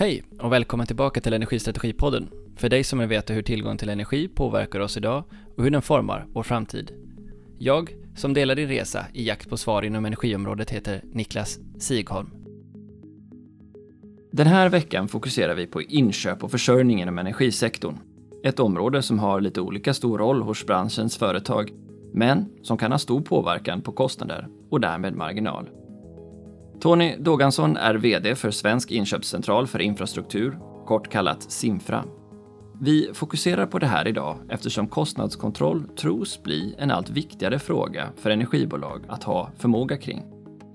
Hej och välkommen tillbaka till Energistrategipodden. För dig som vill veta hur tillgång till energi påverkar oss idag och hur den formar vår framtid. Jag, som delar din resa i jakt på svar inom energiområdet, heter Niklas Sigholm. Den här veckan fokuserar vi på inköp och försörjning inom energisektorn. Ett område som har lite olika stor roll hos branschens företag, men som kan ha stor påverkan på kostnader och därmed marginal. Tony Dogansson är VD för Svensk inköpscentral för infrastruktur, kort kallat Simfra. Vi fokuserar på det här idag eftersom kostnadskontroll tros bli en allt viktigare fråga för energibolag att ha förmåga kring.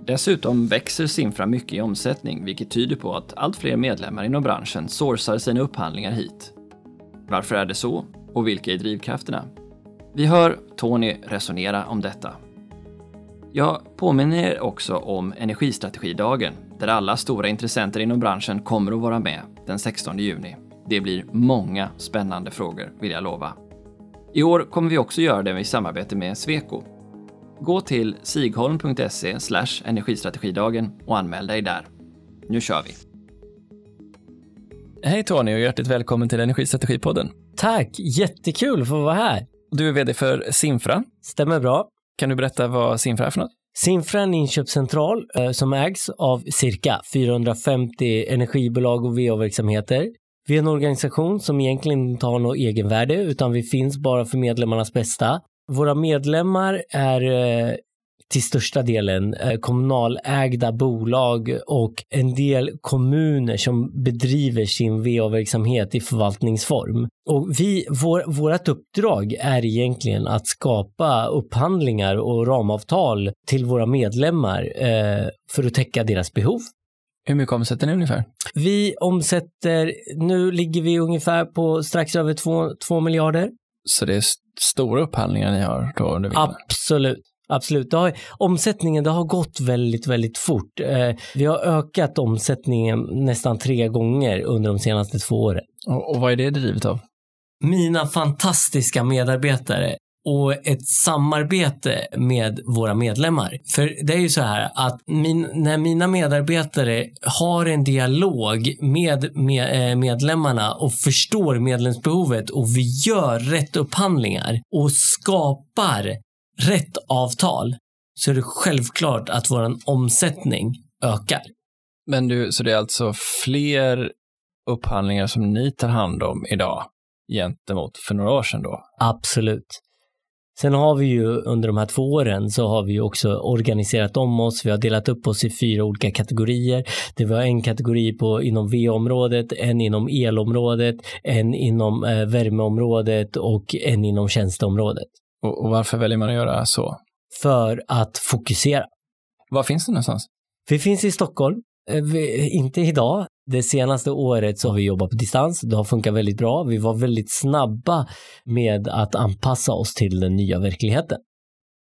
Dessutom växer Simfra mycket i omsättning, vilket tyder på att allt fler medlemmar inom branschen sourcar sina upphandlingar hit. Varför är det så? Och vilka är drivkrafterna? Vi hör Tony resonera om detta. Jag påminner er också om Energistrategidagen, där alla stora intressenter inom branschen kommer att vara med den 16 juni. Det blir många spännande frågor, vill jag lova. I år kommer vi också göra det i samarbete med Sweco. Gå till sigholm.se energistrategidagen och anmäl dig där. Nu kör vi! Hej Tony och hjärtligt välkommen till Energistrategipodden. Tack, jättekul att få vara här. Du är vd för Simfra. Stämmer bra. Kan du berätta vad Simfra är för något? Simfra är en inköpscentral eh, som ägs av cirka 450 energibolag och VA-verksamheter. Vi är en organisation som egentligen inte har något egenvärde utan vi finns bara för medlemmarnas bästa. Våra medlemmar är eh, till största delen eh, kommunalägda bolag och en del kommuner som bedriver sin VA-verksamhet i förvaltningsform. Och vi, vår, vårt uppdrag är egentligen att skapa upphandlingar och ramavtal till våra medlemmar eh, för att täcka deras behov. Hur mycket omsätter ni ungefär? Vi omsätter, nu ligger vi ungefär på strax över 2 miljarder. Så det är stora upphandlingar ni har då? Under Absolut. Absolut. Det har, omsättningen det har gått väldigt, väldigt fort. Eh, vi har ökat omsättningen nästan tre gånger under de senaste två åren. Och, och vad är det drivet av? Mina fantastiska medarbetare och ett samarbete med våra medlemmar. För det är ju så här att min, när mina medarbetare har en dialog med, med eh, medlemmarna och förstår medlemsbehovet och vi gör rätt upphandlingar och skapar rätt avtal så är det självklart att vår omsättning ökar. Men du, så det är alltså fler upphandlingar som ni tar hand om idag gentemot för några år sedan då? Absolut. Sen har vi ju under de här två åren så har vi ju också organiserat om oss. Vi har delat upp oss i fyra olika kategorier. Det var en kategori på, inom VA-området, en inom elområdet, en inom eh, värmeområdet och en inom tjänsteområdet. Och, och varför väljer man att göra så? För att fokusera. Var finns det någonstans? Vi finns i Stockholm. Eh, vi, inte idag. Det senaste året så har vi jobbat på distans. Det har funkat väldigt bra. Vi var väldigt snabba med att anpassa oss till den nya verkligheten.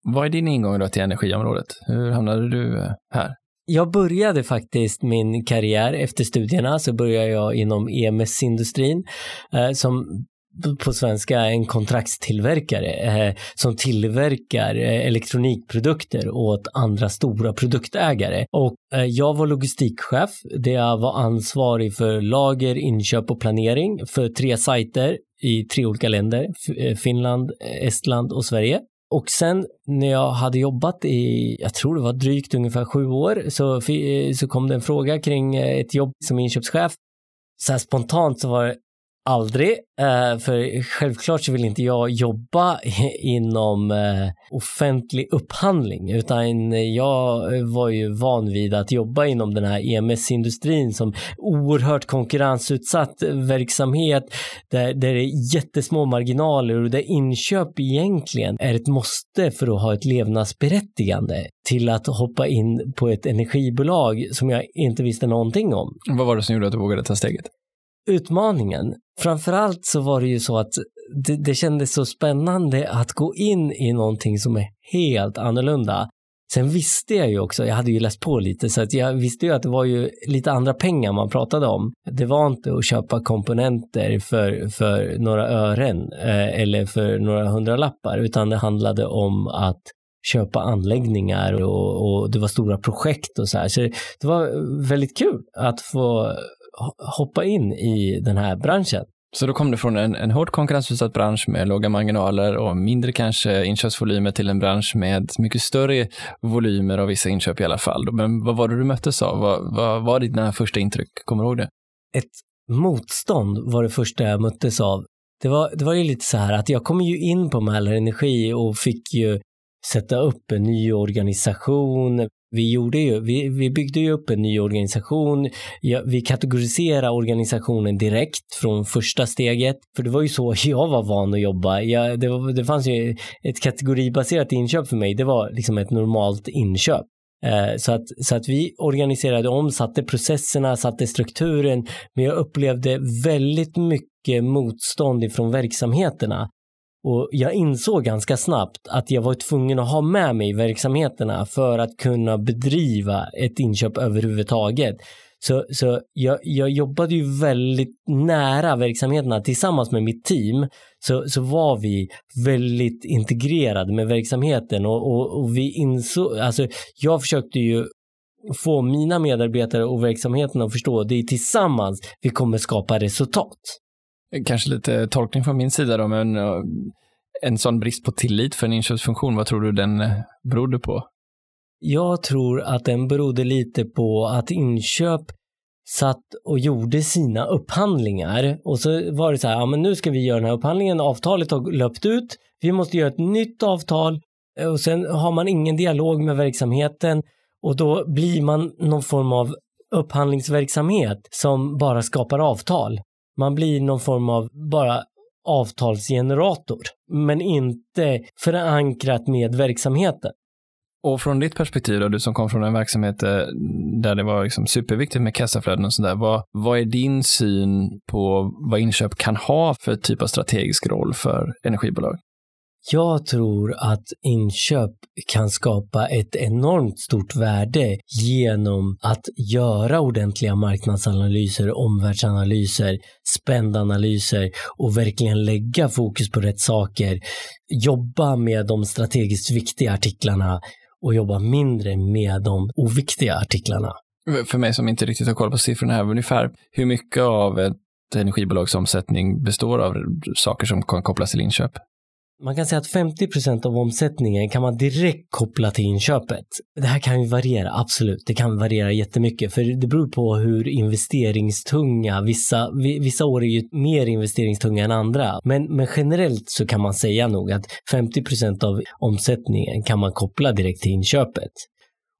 Vad är din ingång då till energiområdet? Hur hamnade du eh, här? Jag började faktiskt min karriär efter studierna så började jag inom EMS-industrin eh, som på svenska en kontraktstillverkare eh, som tillverkar eh, elektronikprodukter åt andra stora produktägare. Och eh, jag var logistikchef där jag var ansvarig för lager, inköp och planering för tre sajter i tre olika länder, eh, Finland, eh, Estland och Sverige. Och sen när jag hade jobbat i, jag tror det var drygt ungefär sju år, så, eh, så kom det en fråga kring ett jobb som inköpschef. Så här spontant så var det Aldrig, eh, för självklart så vill inte jag jobba inom eh, offentlig upphandling utan eh, jag var ju van vid att jobba inom den här EMS-industrin som oerhört konkurrensutsatt verksamhet där, där det är jättesmå marginaler och där inköp egentligen är ett måste för att ha ett levnadsberättigande till att hoppa in på ett energibolag som jag inte visste någonting om. Vad var det som gjorde att du vågade ta steget? Utmaningen. Framförallt så var det ju så att det, det kändes så spännande att gå in i någonting som är helt annorlunda. Sen visste jag ju också, jag hade ju läst på lite, så att jag visste ju att det var ju lite andra pengar man pratade om. Det var inte att köpa komponenter för, för några ören eh, eller för några hundralappar, utan det handlade om att köpa anläggningar och, och det var stora projekt och så här. Så det var väldigt kul att få hoppa in i den här branschen. Så då kom du från en, en hårt konkurrensutsatt bransch med låga marginaler och mindre kanske inköpsvolymer till en bransch med mycket större volymer av vissa inköp i alla fall. Men vad var det du möttes av? Vad, vad var dina första intryck? Kommer du ihåg det? Ett motstånd var det första jag möttes av. Det var, det var ju lite så här att jag kom ju in på Mälarenergi och fick ju sätta upp en ny organisation, vi, gjorde ju, vi, vi byggde ju upp en ny organisation. Ja, vi kategoriserade organisationen direkt från första steget. För det var ju så jag var van att jobba. Ja, det, var, det fanns ju ett kategoribaserat inköp för mig. Det var liksom ett normalt inköp. Eh, så att, så att vi organiserade om, satte processerna, satte strukturen. Men jag upplevde väldigt mycket motstånd ifrån verksamheterna. Och jag insåg ganska snabbt att jag var tvungen att ha med mig verksamheterna för att kunna bedriva ett inköp överhuvudtaget. Så, så jag, jag jobbade ju väldigt nära verksamheterna tillsammans med mitt team. Så, så var vi väldigt integrerade med verksamheten och, och, och vi insåg, alltså jag försökte ju få mina medarbetare och verksamheten att förstå att det är tillsammans vi kommer skapa resultat. Kanske lite tolkning från min sida då, men eh, en sån brist på tillit för en inköpsfunktion, vad tror du den eh, berodde på? Jag tror att den berodde lite på att inköp satt och gjorde sina upphandlingar. Och så var det så här, ja men nu ska vi göra den här upphandlingen, avtalet har löpt ut, vi måste göra ett nytt avtal. Eh, och sen har man ingen dialog med verksamheten. Och då blir man någon form av upphandlingsverksamhet som bara skapar avtal. Man blir någon form av bara avtalsgenerator, men inte förankrat med verksamheten. Och från ditt perspektiv då, du som kom från en verksamhet eh, där det var liksom superviktigt med kassaflöden och sådär, vad, vad är din syn på vad inköp kan ha för typ av strategisk roll för energibolag? Jag tror att inköp kan skapa ett enormt stort värde genom att göra ordentliga marknadsanalyser, omvärldsanalyser, spändanalyser och verkligen lägga fokus på rätt saker. Jobba med de strategiskt viktiga artiklarna och jobba mindre med de oviktiga artiklarna. För mig som inte riktigt har koll på siffrorna här, ungefär hur mycket av ett energibolags omsättning består av saker som kan kopplas till inköp? Man kan säga att 50% av omsättningen kan man direkt koppla till inköpet. Det här kan ju variera, absolut. Det kan variera jättemycket, för det beror på hur investeringstunga, vissa, vissa år är ju mer investeringstunga än andra. Men, men generellt så kan man säga nog att 50% av omsättningen kan man koppla direkt till inköpet.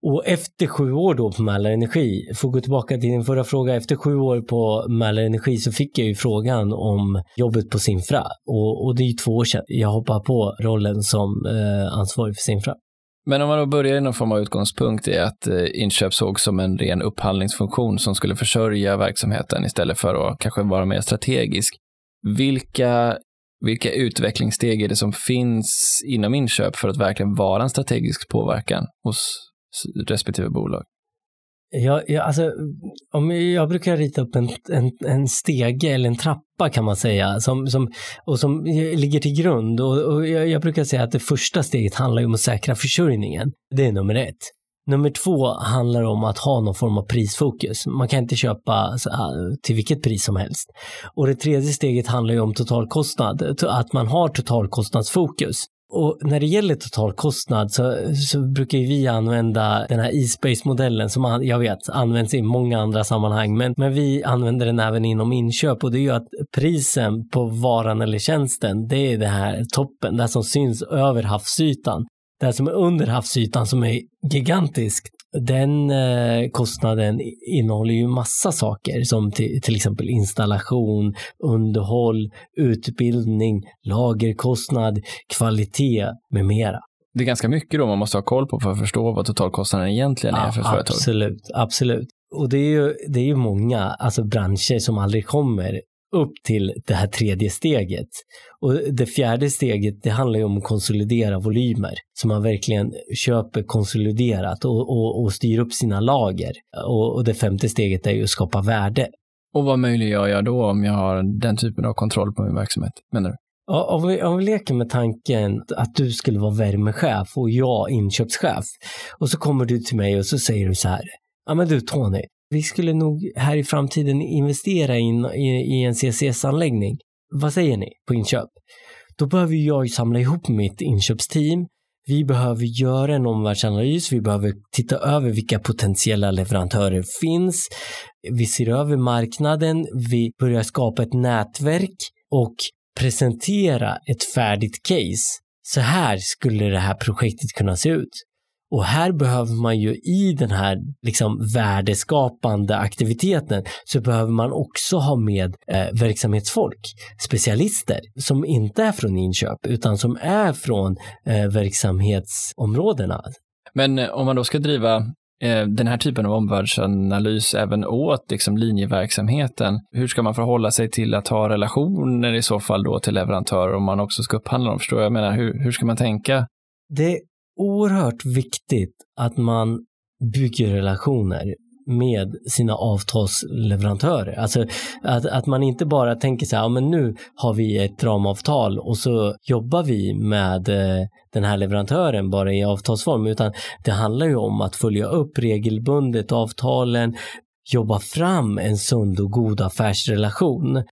Och efter sju år då på Mälarenergi, för att gå tillbaka till din förra fråga, efter sju år på Mälarenergi så fick jag ju frågan om jobbet på Sinfra och, och det är ju två år sedan jag hoppade på rollen som eh, ansvarig för Sinfra. Men om man då börjar i någon form av utgångspunkt i att eh, inköp såg som en ren upphandlingsfunktion som skulle försörja verksamheten istället för att kanske vara mer strategisk. Vilka, vilka utvecklingssteg är det som finns inom inköp för att verkligen vara en strategisk påverkan hos respektive bolag? Ja, ja, alltså, om jag brukar rita upp en, en, en stege eller en trappa kan man säga som, som, och som ligger till grund. Och, och jag, jag, brukar säga att det första steget handlar om att säkra försörjningen. Det är nummer ett. Nummer två handlar om att ha någon form av prisfokus. Man kan inte köpa till vilket pris som helst. Och det tredje steget handlar ju om totalkostnad, att man har totalkostnadsfokus. Och när det gäller totalkostnad så, så brukar vi använda den här e-space-modellen som jag vet används i många andra sammanhang, men, men vi använder den även inom inköp och det är ju att prisen på varan eller tjänsten, det är det här toppen, det som syns över havsytan. Det som är under havsytan som är gigantiskt, den eh, kostnaden innehåller ju massa saker som till, till, exempel installation, underhåll, utbildning, lagerkostnad, kvalitet med mera. Det är ganska mycket då man måste ha koll på för att förstå vad totalkostnaden egentligen är ja, för ett företag. Absolut, absolut. Och det är ju, det är ju många alltså branscher som aldrig kommer upp till det här tredje steget. Och det fjärde steget, det handlar ju om att konsolidera volymer. Så man verkligen köper konsoliderat och, och, och styr upp sina lager. Och, och det femte steget är ju att skapa värde. Och vad möjliggör jag då om jag har den typen av kontroll på min verksamhet, menar du? Om vi, om vi leker med tanken att du skulle vara värmechef och jag inköpschef. Och så kommer du till mig och så säger du så här. Ja men du Tony, vi skulle nog här i framtiden investera in, i, i en CCS-anläggning. Vad säger ni på inköp? Då behöver jag samla ihop mitt inköpsteam. Vi behöver göra en omvärldsanalys. Vi behöver titta över vilka potentiella leverantörer finns. Vi ser över marknaden. Vi börjar skapa ett nätverk och presentera ett färdigt case. Så här skulle det här projektet kunna se ut. Och här behöver man ju i den här liksom värdeskapande aktiviteten så behöver man också ha med eh, verksamhetsfolk, specialister som inte är från inköp utan som är från eh, verksamhetsområdena. Men eh, om man då ska driva eh, den här typen av omvärldsanalys även åt liksom, linjeverksamheten. Hur ska man förhålla sig till att ha relationer i så fall då till leverantörer om man också ska upphandla dem? Förstår jag? menar, hur, hur ska man tänka? Det oerhört viktigt att man bygger relationer med sina avtalsleverantörer. Alltså att, att man inte bara tänker så här, ja men nu har vi ett ramavtal och så jobbar vi med eh, den här leverantören bara i avtalsform, utan det handlar ju om att följa upp regelbundet avtalen, jobba fram en sund och god affärsrelation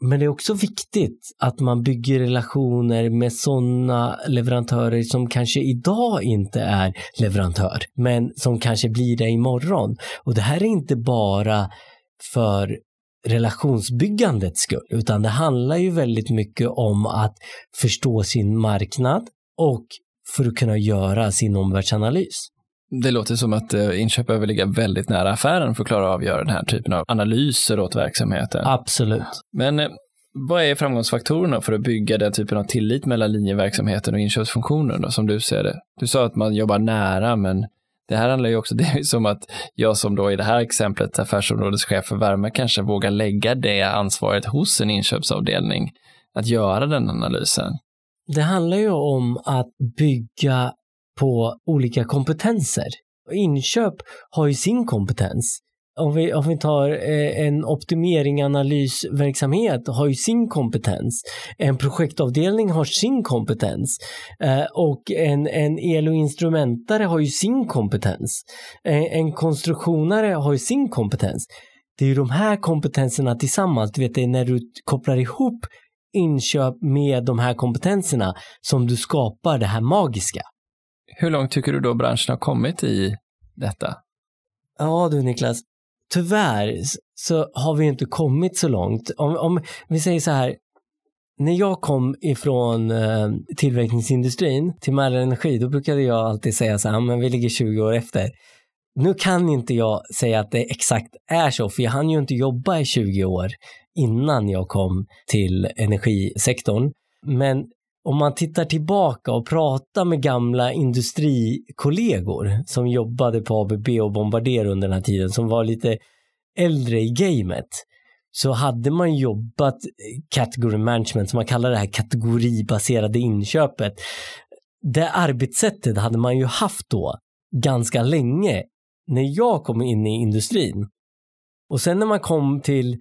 men det är också viktigt att man bygger relationer med sådana leverantörer som kanske idag inte är leverantör, men som kanske blir det imorgon. Och det här är inte bara för relationsbyggandets skull, utan det handlar ju väldigt mycket om att förstå sin marknad och för att kunna göra sin omvärldsanalys. Det låter som att eh, inköp behöver ligga väldigt nära affären för att klara av att göra den här typen av analyser åt verksamheten. Absolut. Men eh, vad är framgångsfaktorerna för att bygga den typen av tillit mellan linjeverksamheten och inköpsfunktionen då, som du ser det? Du sa att man jobbar nära, men det här handlar ju också, det är som att jag som då i det här exemplet affärsområdeschef för värme kanske vågar lägga det ansvaret hos en inköpsavdelning, att göra den analysen. Det handlar ju om att bygga på olika kompetenser. Inköp har ju sin kompetens. Om vi, om vi tar eh, en optimering analysverksamhet har ju sin kompetens. En projektavdelning har sin kompetens. Eh, och en, en el och instrumentare har ju sin kompetens. Eh, en konstruktionare har ju sin kompetens. Det är ju de här kompetenserna tillsammans, du vet, det är när du kopplar ihop inköp med de här kompetenserna som du skapar det här magiska. Hur långt tycker du då branschen har kommit i detta? Ja du Niklas, tyvärr så har vi inte kommit så långt. Om, om vi säger så här, när jag kom ifrån eh, tillverkningsindustrin till Mälar Energi, då brukade jag alltid säga så här, men vi ligger 20 år efter. Nu kan inte jag säga att det exakt är så, för jag hann ju inte jobba i 20 år innan jag kom till energisektorn. Men om man tittar tillbaka och pratar med gamla industrikollegor som jobbade på ABB och Bombardier under den här tiden, som var lite äldre i gamet, så hade man jobbat eh, category management, som man kallar det här kategoribaserade inköpet. Det arbetssättet hade man ju haft då ganska länge när jag kom in i industrin. Och sen när man kom till,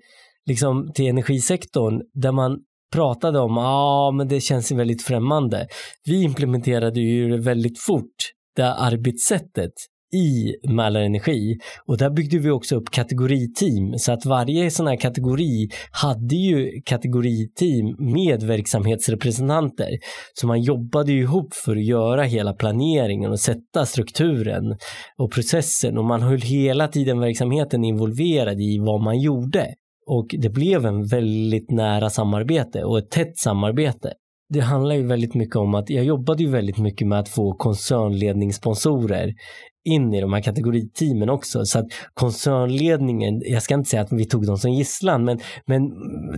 liksom, till energisektorn där man pratade om, ja ah, men det känns väldigt främmande. Vi implementerade ju väldigt fort, det arbetssättet i Mälarenergi och där byggde vi också upp kategoriteam så att varje sån här kategori hade ju kategoriteam med verksamhetsrepresentanter. Så man jobbade ju ihop för att göra hela planeringen och sätta strukturen och processen och man höll hela tiden verksamheten involverad i vad man gjorde. Och det blev en väldigt nära samarbete och ett tätt samarbete. Det handlar ju väldigt mycket om att jag jobbade ju väldigt mycket med att få koncernledningssponsorer in i de här kategoriteamen också. Så att koncernledningen, jag ska inte säga att vi tog dem som gisslan, men, men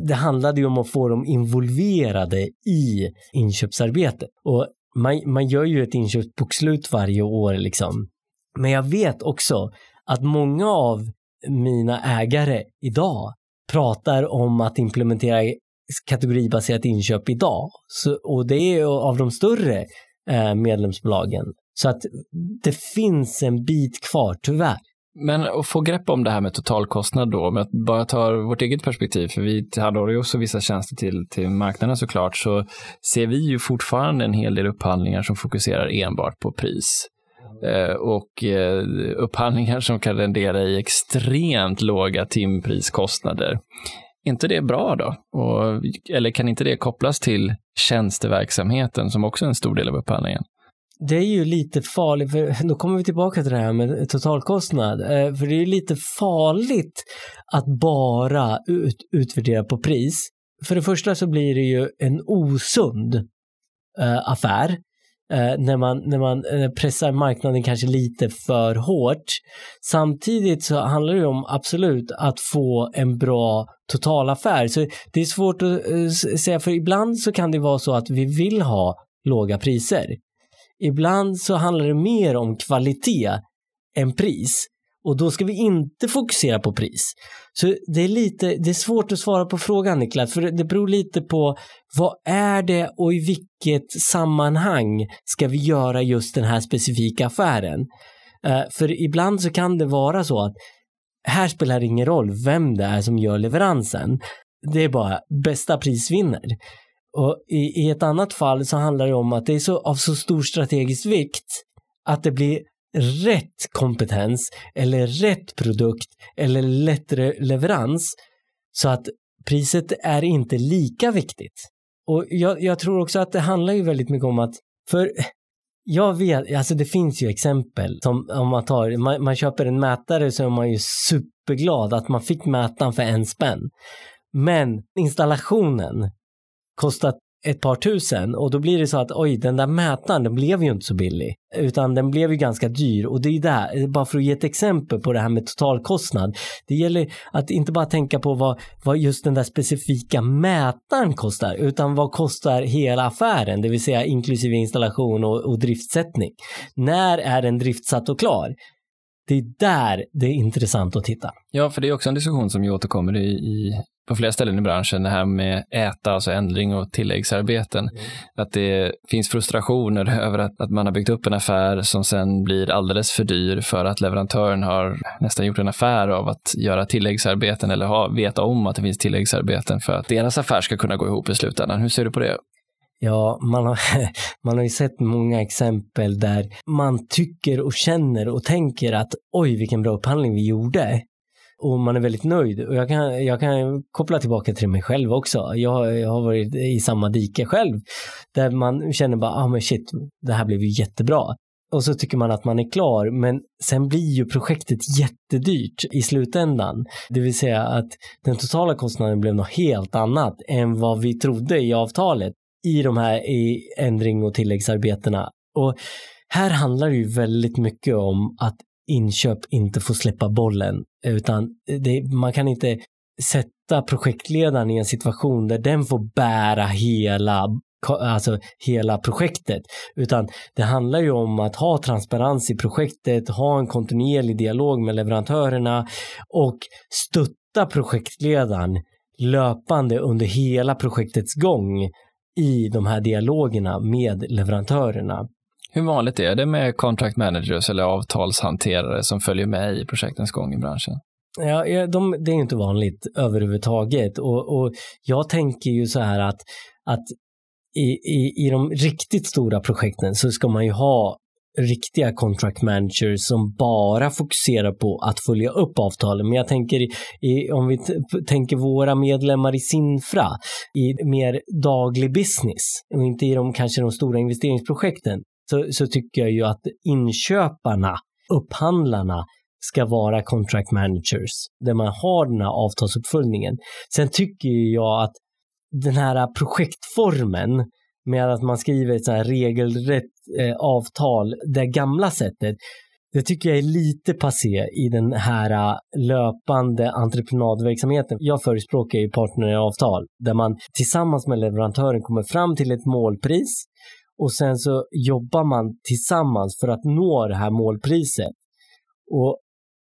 det handlade ju om att få dem involverade i inköpsarbetet. Och man, man gör ju ett inköpsbokslut varje år liksom. Men jag vet också att många av mina ägare idag pratar om att implementera kategoribaserat inköp idag. Så, och det är av de större eh, medlemsbolagen. Så att det finns en bit kvar, tyvärr. Men att få grepp om det här med totalkostnad då, om jag bara tar vårt eget perspektiv, för vi tillhandahåller ju också vissa tjänster till, till marknaden såklart, så ser vi ju fortfarande en hel del upphandlingar som fokuserar enbart på pris. Eh, och eh, upphandlingar som kan rendera i extremt låga timpriskostnader. Är inte det bra då? Och, eller kan inte det kopplas till tjänsteverksamheten som också är en stor del av upphandlingen? det är ju lite farligt, för då kommer vi tillbaka till det här med totalkostnad. Eh, för det är ju lite farligt att bara ut, utvärdera på pris. För det första så blir det ju en osund affär eh, när, man, när man eh, pressar marknaden kanske lite för hårt. Samtidigt så handlar det om absolut att få en bra totalaffär. Så det är svårt att eh, säga, för ibland så kan det vara så att vi vill ha låga priser. Ibland så handlar det mer om kvalitet än pris. Och då ska vi inte fokusera på pris. Så det är lite, det är svårt att svara på frågan Niklas, för det beror lite på vad är det och i vilket sammanhang ska vi göra just den här specifika affären? Eh, för ibland så kan det vara så att här spelar det ingen roll vem det är som gör leveransen. Det är bara bästa pris vinner. Och i, i ett annat fall så handlar det om att det är så, av så stor strategisk vikt att det blir rätt kompetens eller rätt produkt eller lättare leverans så att priset är inte lika viktigt. Och jag, jag, tror också att det handlar ju väldigt mycket om att, för jag vet, alltså det finns ju exempel som om man tar, man, man köper en mätare så är man ju superglad att man fick mätaren för en spänn. Men installationen kostar ett par tusen och då blir det så att oj, den där mätaren den blev ju inte så billig utan den blev ju ganska dyr och det är där, bara för att ge ett exempel på det här med totalkostnad. Det gäller att inte bara tänka på vad, vad just den där specifika mätaren kostar utan vad kostar hela affären, det vill säga inklusive installation och, och driftsättning. När är den driftsatt och klar? Det är där det är intressant att titta. Ja, för det är också en diskussion som ju återkommer i, i på flera ställen i branschen, det här med äta, alltså ändring och tilläggsarbeten. Mm. Att det finns frustrationer över att, att man har byggt upp en affär som sen blir alldeles för dyr för att leverantören har nästan gjort en affär av att göra tilläggsarbeten eller ha, veta om att det finns tilläggsarbeten för att deras affär ska kunna gå ihop i slutändan. Hur ser du på det? Ja, man har, man har ju sett många exempel där man tycker och känner och tänker att oj vilken bra upphandling vi gjorde och man är väldigt nöjd. Och jag kan, jag kan koppla tillbaka till mig själv också. Jag, jag har varit i samma dike själv där man känner bara, ah men shit, det här blev ju jättebra. Och så tycker man att man är klar, men sen blir ju projektet jättedyrt i slutändan. Det vill säga att den totala kostnaden blev något helt annat än vad vi trodde i avtalet i de här i ändring och tilläggsarbetena. Och här handlar det ju väldigt mycket om att inköp inte får släppa bollen, utan det, man kan inte sätta projektledaren i en situation där den får bära hela alltså hela projektet, utan det handlar ju om att ha transparens i projektet, ha en kontinuerlig dialog med leverantörerna och stötta projektledaren löpande under hela projektets gång i de här dialogerna med leverantörerna. Hur vanligt är det med contract managers eller avtalshanterare som följer med i projektens gång i branschen? Ja, de, det är inte vanligt överhuvudtaget och, och jag tänker ju så här att, att i, i, i de riktigt stora projekten så ska man ju ha riktiga contract managers som bara fokuserar på att följa upp avtalen. Men jag tänker i, om vi tänker våra medlemmar i Sinfra i mer daglig business och inte i de kanske de stora investeringsprojekten så, så tycker jag ju att inköparna, upphandlarna, ska vara contract managers, där man har den här avtalsuppföljningen. Sen tycker jag att den här projektformen med att man skriver ett så här regelrätt eh, avtal, det gamla sättet, det tycker jag är lite passé i den här äh, löpande entreprenadverksamheten. Jag förespråkar ju partneravtal där man tillsammans med leverantören kommer fram till ett målpris och sen så jobbar man tillsammans för att nå det här målpriset. Och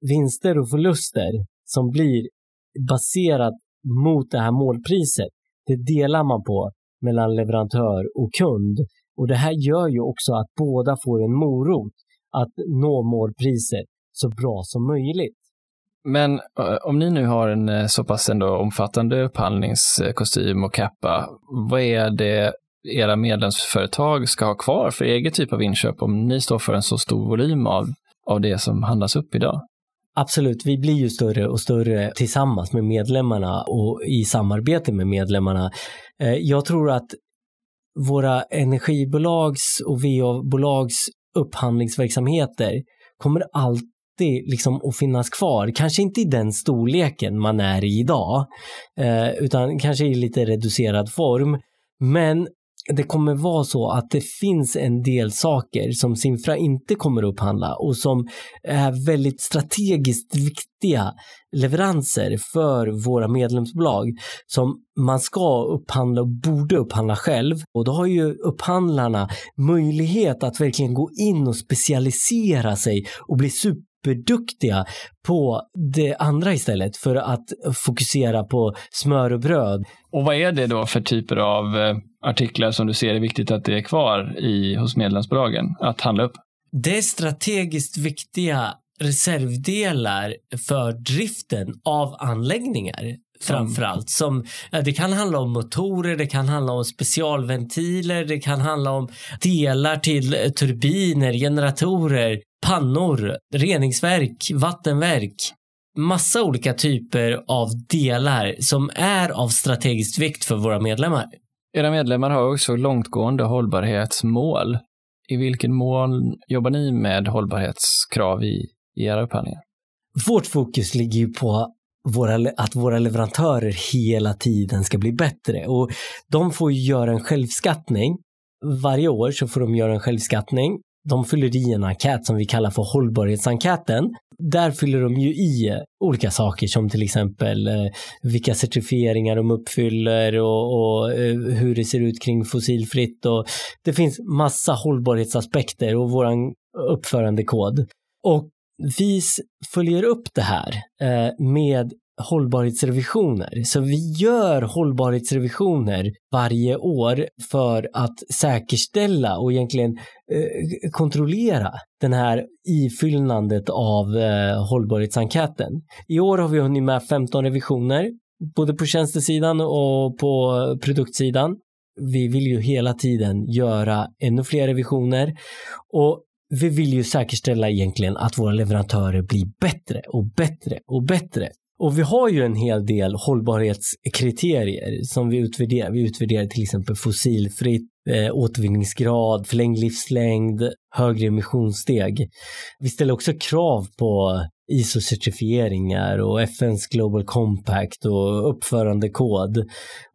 vinster och förluster som blir baserat mot det här målpriset, det delar man på mellan leverantör och kund. Och det här gör ju också att båda får en morot att nå målpriset. så bra som möjligt. Men eh, om ni nu har en eh, så pass ändå omfattande upphandlingskostym och kappa, vad är det era medlemsföretag ska ha kvar för eget typ av inköp om ni står för en så stor volym av, av det som handlas upp idag? Absolut, vi blir ju större och större tillsammans med medlemmarna och i samarbete med medlemmarna. Eh, jag tror att våra energibolags och VA-bolags upphandlingsverksamheter kommer alltid liksom att finnas kvar. Kanske inte i den storleken man är i idag, eh, utan kanske i lite reducerad form. Men det kommer vara så att det finns en del saker som Simfra inte kommer att upphandla och som är väldigt strategiskt viktiga leveranser för våra medlemsbolag som man ska upphandla och borde upphandla själv. Och då har ju upphandlarna möjlighet att verkligen gå in och specialisera sig och bli super superduktiga på det andra istället för att fokusera på smör och bröd. Och vad är det då för typer av eh, artiklar som du ser är viktigt att det är kvar i, hos medlemsbolagen att handla upp? Det är strategiskt viktiga reservdelar för driften av anläggningar framförallt. Som, det kan handla om motorer, det kan handla om specialventiler, det kan handla om delar till turbiner, generatorer, pannor, reningsverk, vattenverk. Massa olika typer av delar som är av strategisk vikt för våra medlemmar. Era medlemmar har också långtgående hållbarhetsmål. I vilken mån jobbar ni med hållbarhetskrav i, i era upphandlingar? Vårt fokus ligger ju på våra, att våra leverantörer hela tiden ska bli bättre och de får ju göra en självskattning. Varje år så får de göra en självskattning de fyller i en enkät som vi kallar för hållbarhetsenkäten. Där fyller de ju i olika saker som till exempel eh, vilka certifieringar de uppfyller och, och eh, hur det ser ut kring fossilfritt. Och det finns massa hållbarhetsaspekter och vår uppförandekod. Och vi följer upp det här eh, med hållbarhetsrevisioner. Så vi gör hållbarhetsrevisioner varje år för att säkerställa och egentligen eh, kontrollera den här ifyllnandet av eh, hållbarhetsenkäten. I år har vi hunnit med 15 revisioner, både på tjänstesidan och på produktsidan. Vi vill ju hela tiden göra ännu fler revisioner och vi vill ju säkerställa egentligen att våra leverantörer blir bättre och bättre och bättre. Och vi har ju en hel del hållbarhetskriterier som vi utvärderar. Vi utvärderar till exempel fossilfritt, eh, återvinningsgrad, förlängd livslängd, högre emissionssteg. Vi ställer också krav på ISO-certifieringar och FNs Global Compact och uppförandekod.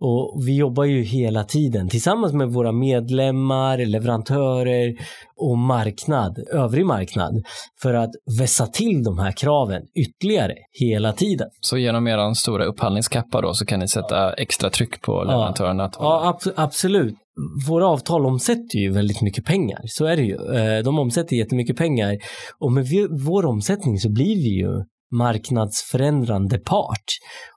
Och vi jobbar ju hela tiden tillsammans med våra medlemmar, leverantörer och marknad, övrig marknad för att vässa till de här kraven ytterligare hela tiden. Så genom er stora upphandlingskappa då så kan ni sätta extra tryck på leverantörerna? Ja, ja ab absolut våra avtal omsätter ju väldigt mycket pengar. Så är det ju. Eh, de omsätter jättemycket pengar och med vår omsättning så blir vi ju marknadsförändrande part.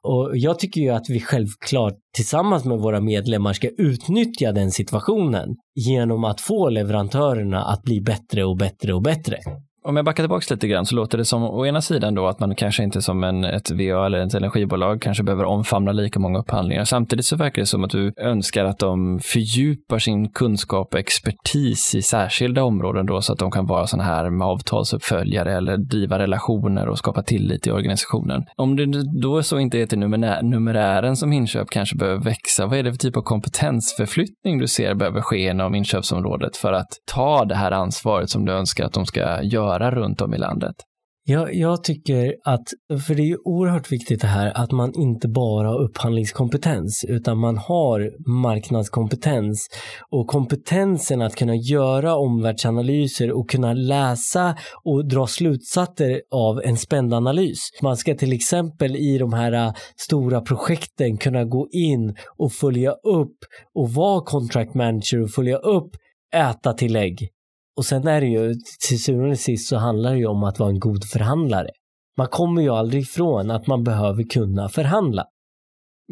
Och jag tycker ju att vi självklart tillsammans med våra medlemmar ska utnyttja den situationen genom att få leverantörerna att bli bättre och bättre och bättre. Om jag backar tillbaka lite grann så låter det som å ena sidan då att man kanske inte som en, ett VA eller ett energibolag kanske behöver omfamna lika många upphandlingar. Samtidigt så verkar det som att du önskar att de fördjupar sin kunskap och expertis i särskilda områden då så att de kan vara sådana här med avtalsuppföljare eller driva relationer och skapa tillit i organisationen. Om det då så inte är till numerären som inköp kanske behöver växa, vad är det för typ av kompetensförflyttning du ser behöver ske inom inköpsområdet för att ta det här ansvaret som du önskar att de ska göra göra runt om i landet? Jag, jag tycker att, för det är ju oerhört viktigt det här att man inte bara har upphandlingskompetens utan man har marknadskompetens och kompetensen att kunna göra omvärldsanalyser och kunna läsa och dra slutsatser av en spändanalys. Man ska till exempel i de här äh, stora projekten kunna gå in och följa upp och vara contract manager och följa upp äta tillägg och sen är det ju, till syvende och sist så handlar det ju om att vara en god förhandlare. Man kommer ju aldrig ifrån att man behöver kunna förhandla.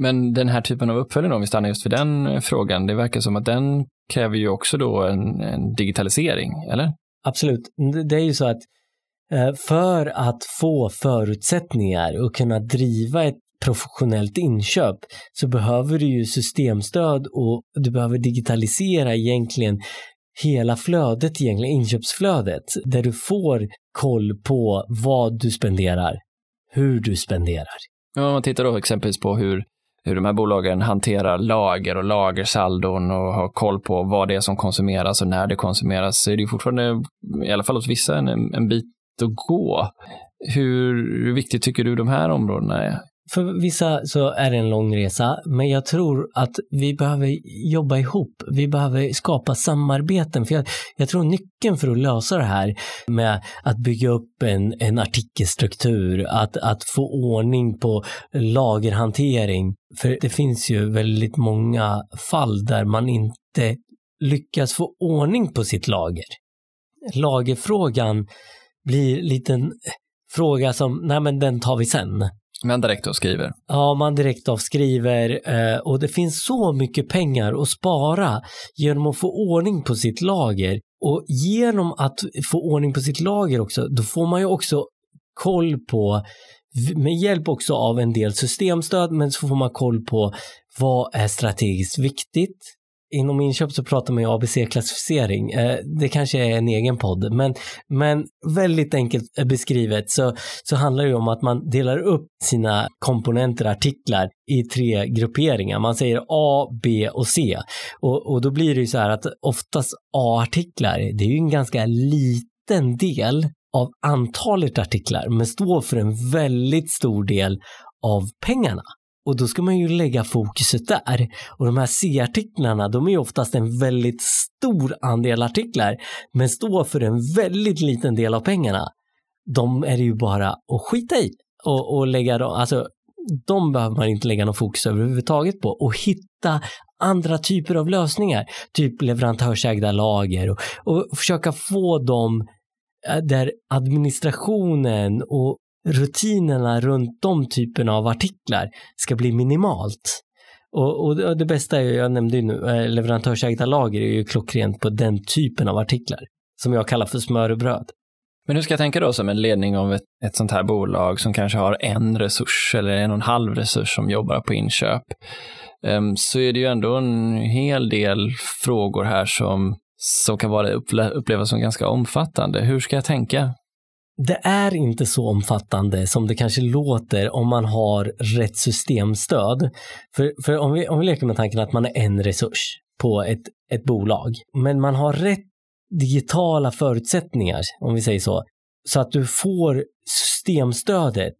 Men den här typen av uppföljning, om vi stannar just för den eh, frågan, det verkar som att den kräver ju också då en, en digitalisering, eller? Absolut. Det är ju så att Eh, för att få förutsättningar och kunna driva ett professionellt inköp så behöver du ju systemstöd och du behöver digitalisera egentligen hela flödet, egentligen inköpsflödet, där du får koll på vad du spenderar, hur du spenderar. Ja, om man tittar då exempelvis på hur, hur de här bolagen hanterar lager och lagersaldon och har koll på vad det är som konsumeras och när det konsumeras, så är det ju fortfarande, i alla fall hos vissa, en, en bit att gå. Hur viktigt tycker du de här områdena är? För vissa så är det en lång resa, men jag tror att vi behöver jobba ihop. Vi behöver skapa samarbeten. För jag, jag tror nyckeln för att lösa det här med att bygga upp en, en artikelstruktur, att, att få ordning på lagerhantering. För det finns ju väldigt många fall där man inte lyckas få ordning på sitt lager. Lagerfrågan blir en liten fråga som, nej men den tar vi sen. Man direkt avskriver. Ja, man direkt avskriver eh, och det finns så mycket pengar att spara genom att få ordning på sitt lager. Och genom att få ordning på sitt lager också, då får man ju också koll på, med hjälp också av en del systemstöd, men så får man koll på vad är strategiskt viktigt? Inom inköp så pratar man ju ABC-klassificering. Eh, det kanske är en egen podd, men, men väldigt enkelt eh, beskrivet så, så handlar det om att man delar upp sina komponenter, artiklar, i tre grupperingar. Man säger A, B och C. Och, och då blir det ju så här att oftast A-artiklar, det är ju en ganska liten del av antalet artiklar, men står för en väldigt stor del av pengarna. Och då ska man ju lägga fokuset där. Och de här C-artiklarna, de är ju oftast en väldigt stor andel artiklar, men står för en väldigt liten del av pengarna. De är det ju bara att skita i och, och lägga dem, alltså de behöver man inte lägga någon fokus överhuvudtaget på och hitta andra typer av lösningar, typ leverantörsägda lager och, och försöka få dem eh, där administrationen och rutinerna runt de typerna av artiklar ska bli minimalt. Och, och det bästa är, jag nämnde ju nu, eh, leverantörsägda lager är ju klockrent på den typen av artiklar som jag kallar för smör och bröd. Men hur ska jag tänka då som en ledning av ett, ett sånt här bolag som kanske har en resurs eller en och en halv resurs som jobbar på inköp? Um, så är det ju ändå en hel del frågor här som, som kan vara upplevas som ganska omfattande. Hur ska jag tänka? Det är inte så omfattande som det kanske låter om man har rätt systemstöd. För, för om, vi, om vi leker med tanken att man är en resurs på ett, ett bolag, men man har rätt digitala förutsättningar, om vi säger så, så att du får systemstödet,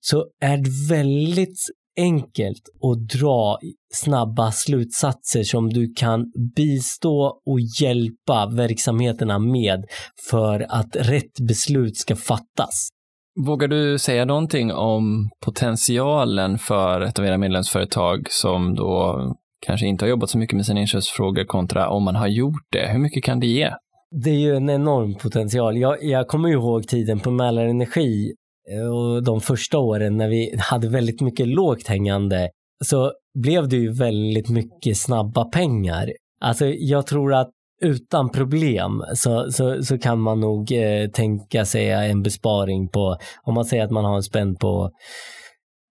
så är det väldigt enkelt att dra snabba slutsatser som du kan bistå och hjälpa verksamheterna med för att rätt beslut ska fattas. Vågar du säga någonting om potentialen för ett av era medlemsföretag som då kanske inte har jobbat så mycket med sina inköpsfrågor kontra om man har gjort det? Hur mycket kan det ge? Det är ju en enorm potential. Jag, jag kommer ihåg tiden på Mälarenergi Eh, och de första åren när vi hade väldigt mycket lågt hängande så blev det ju väldigt mycket snabba pengar. Alltså jag tror att utan problem så, så, så kan man nog eh, tänka sig en besparing på, om man säger att man har en spänn på,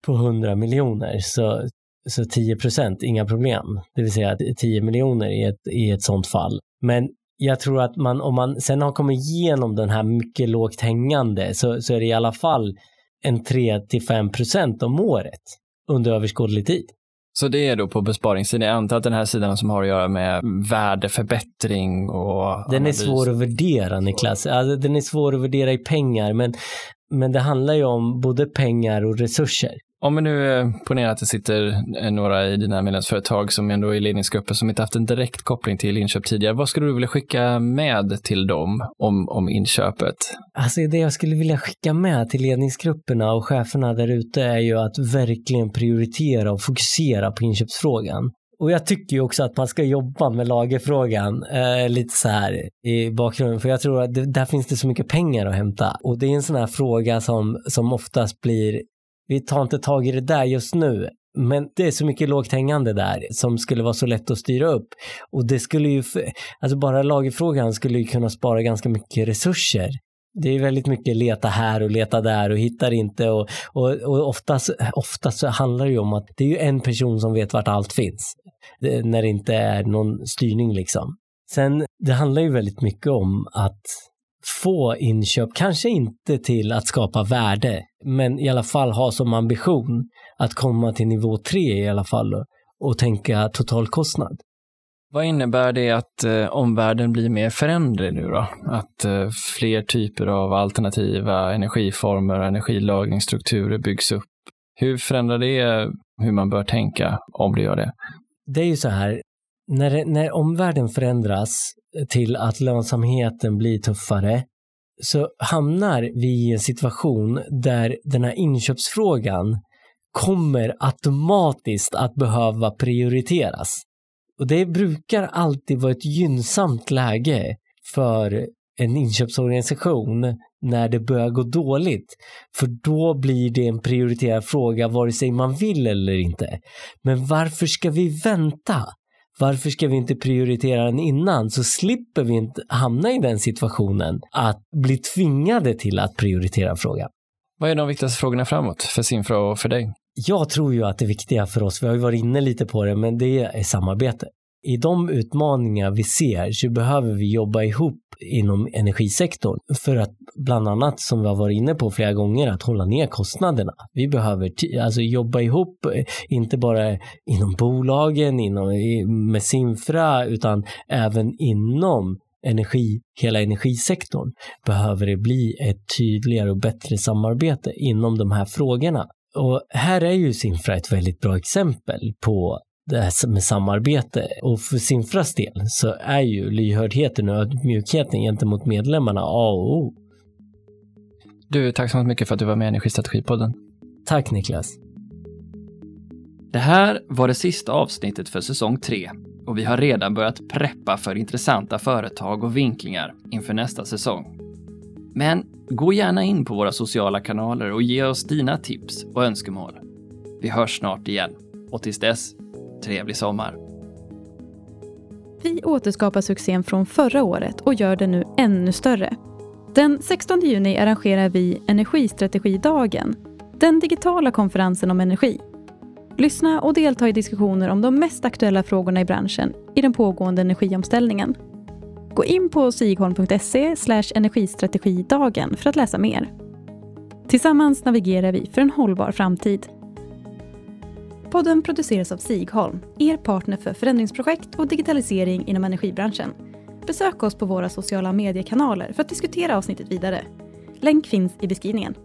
på 100 miljoner så, så 10 procent, inga problem. Det vill säga 10 miljoner i ett, i ett sånt fall. Men jag tror att man, om man sen har kommit igenom den här mycket lågt hängande så, så är det i alla fall en 3-5 procent om året under överskådlig tid. Så det är då på besparingssidan. Jag antar att den här sidan som har att göra med värdeförbättring och Den analys. är svår att värdera Niklas. Alltså, den är svår att värdera i pengar men, men det handlar ju om både pengar och resurser. Om vi nu eh, ponerar att det sitter eh, några i dina medlemsföretag som ändå är ledningsgrupper som inte haft en direkt koppling till inköp tidigare. Vad skulle du vilja skicka med till dem om, om inköpet? Alltså det jag skulle vilja skicka med till ledningsgrupperna och cheferna där ute är ju att verkligen prioritera och fokusera på inköpsfrågan. Och jag tycker ju också att man ska jobba med lagerfrågan eh, lite så här i bakgrunden, för jag tror att det, där finns det så mycket pengar att hämta. Och det är en sån här fråga som, som oftast blir vi tar inte tag i det där just nu. Men det är så mycket lågt hängande där som skulle vara så lätt att styra upp. Och det skulle ju, alltså bara lagerfrågan skulle ju kunna spara ganska mycket resurser Det är väldigt mycket leta här och leta där och hittar inte och, och, och oftast, oftast så handlar det ju om att det är ju en person som vet vart allt finns. Det, när det inte är någon styrning liksom. Sen, det handlar ju väldigt mycket om att få inköp, kanske inte till att skapa värde, men i alla fall ha som ambition att komma till nivå tre i alla fall och tänka totalkostnad. Vad innebär det att eh, omvärlden blir mer föränderlig nu då? Att eh, fler typer av alternativa energiformer och energilagringsstrukturer byggs upp. Hur förändrar det hur man bör tänka om det gör det? Det är ju så här, när, när omvärlden förändras till att lönsamheten blir tuffare så hamnar vi i en situation där den här inköpsfrågan kommer automatiskt att behöva prioriteras. Och det brukar alltid vara ett gynnsamt läge för en inköpsorganisation när det börjar gå dåligt. För då blir det en prioriterad fråga vare sig man vill eller inte. Men varför ska vi vänta? Varför ska vi inte prioritera den innan så slipper vi inte hamna i den situationen att bli tvingade till att prioritera frågan. Vad är de viktigaste frågorna framåt för Sinfra och för dig? Jag tror ju att det viktiga för oss, vi har ju varit inne lite på det, men det är samarbete. I de utmaningar vi ser så behöver vi jobba ihop inom energisektorn för att bland annat, som vi har varit inne på flera gånger, att hålla ner kostnaderna. Vi behöver alltså jobba ihop, eh, inte bara inom bolagen, inom, med SINFRA, utan även inom energi, hela energisektorn behöver det bli ett tydligare och bättre samarbete inom de här frågorna. Och här är ju SINFRA ett väldigt bra exempel på det här med samarbete. Och för Simfras del så är ju lyhördheten och ödmjukheten gentemot medlemmarna A och O. Du, tack så mycket för att du var med i Energistrategipodden. Tack Niklas. Det här var det sista avsnittet för säsong 3 och vi har redan börjat preppa för intressanta företag och vinklingar inför nästa säsong. Men gå gärna in på våra sociala kanaler och ge oss dina tips och önskemål. Vi hörs snart igen och tills dess, trevlig sommar! Vi återskapar succén från förra året och gör den nu ännu större. Den 16 juni arrangerar vi Energistrategidagen, den digitala konferensen om energi. Lyssna och delta i diskussioner om de mest aktuella frågorna i branschen i den pågående energiomställningen. Gå in på sigholm.se energistrategidagen för att läsa mer. Tillsammans navigerar vi för en hållbar framtid. Podden produceras av Sigholm, er partner för förändringsprojekt och digitalisering inom energibranschen. Besök oss på våra sociala mediekanaler för att diskutera avsnittet vidare. Länk finns i beskrivningen.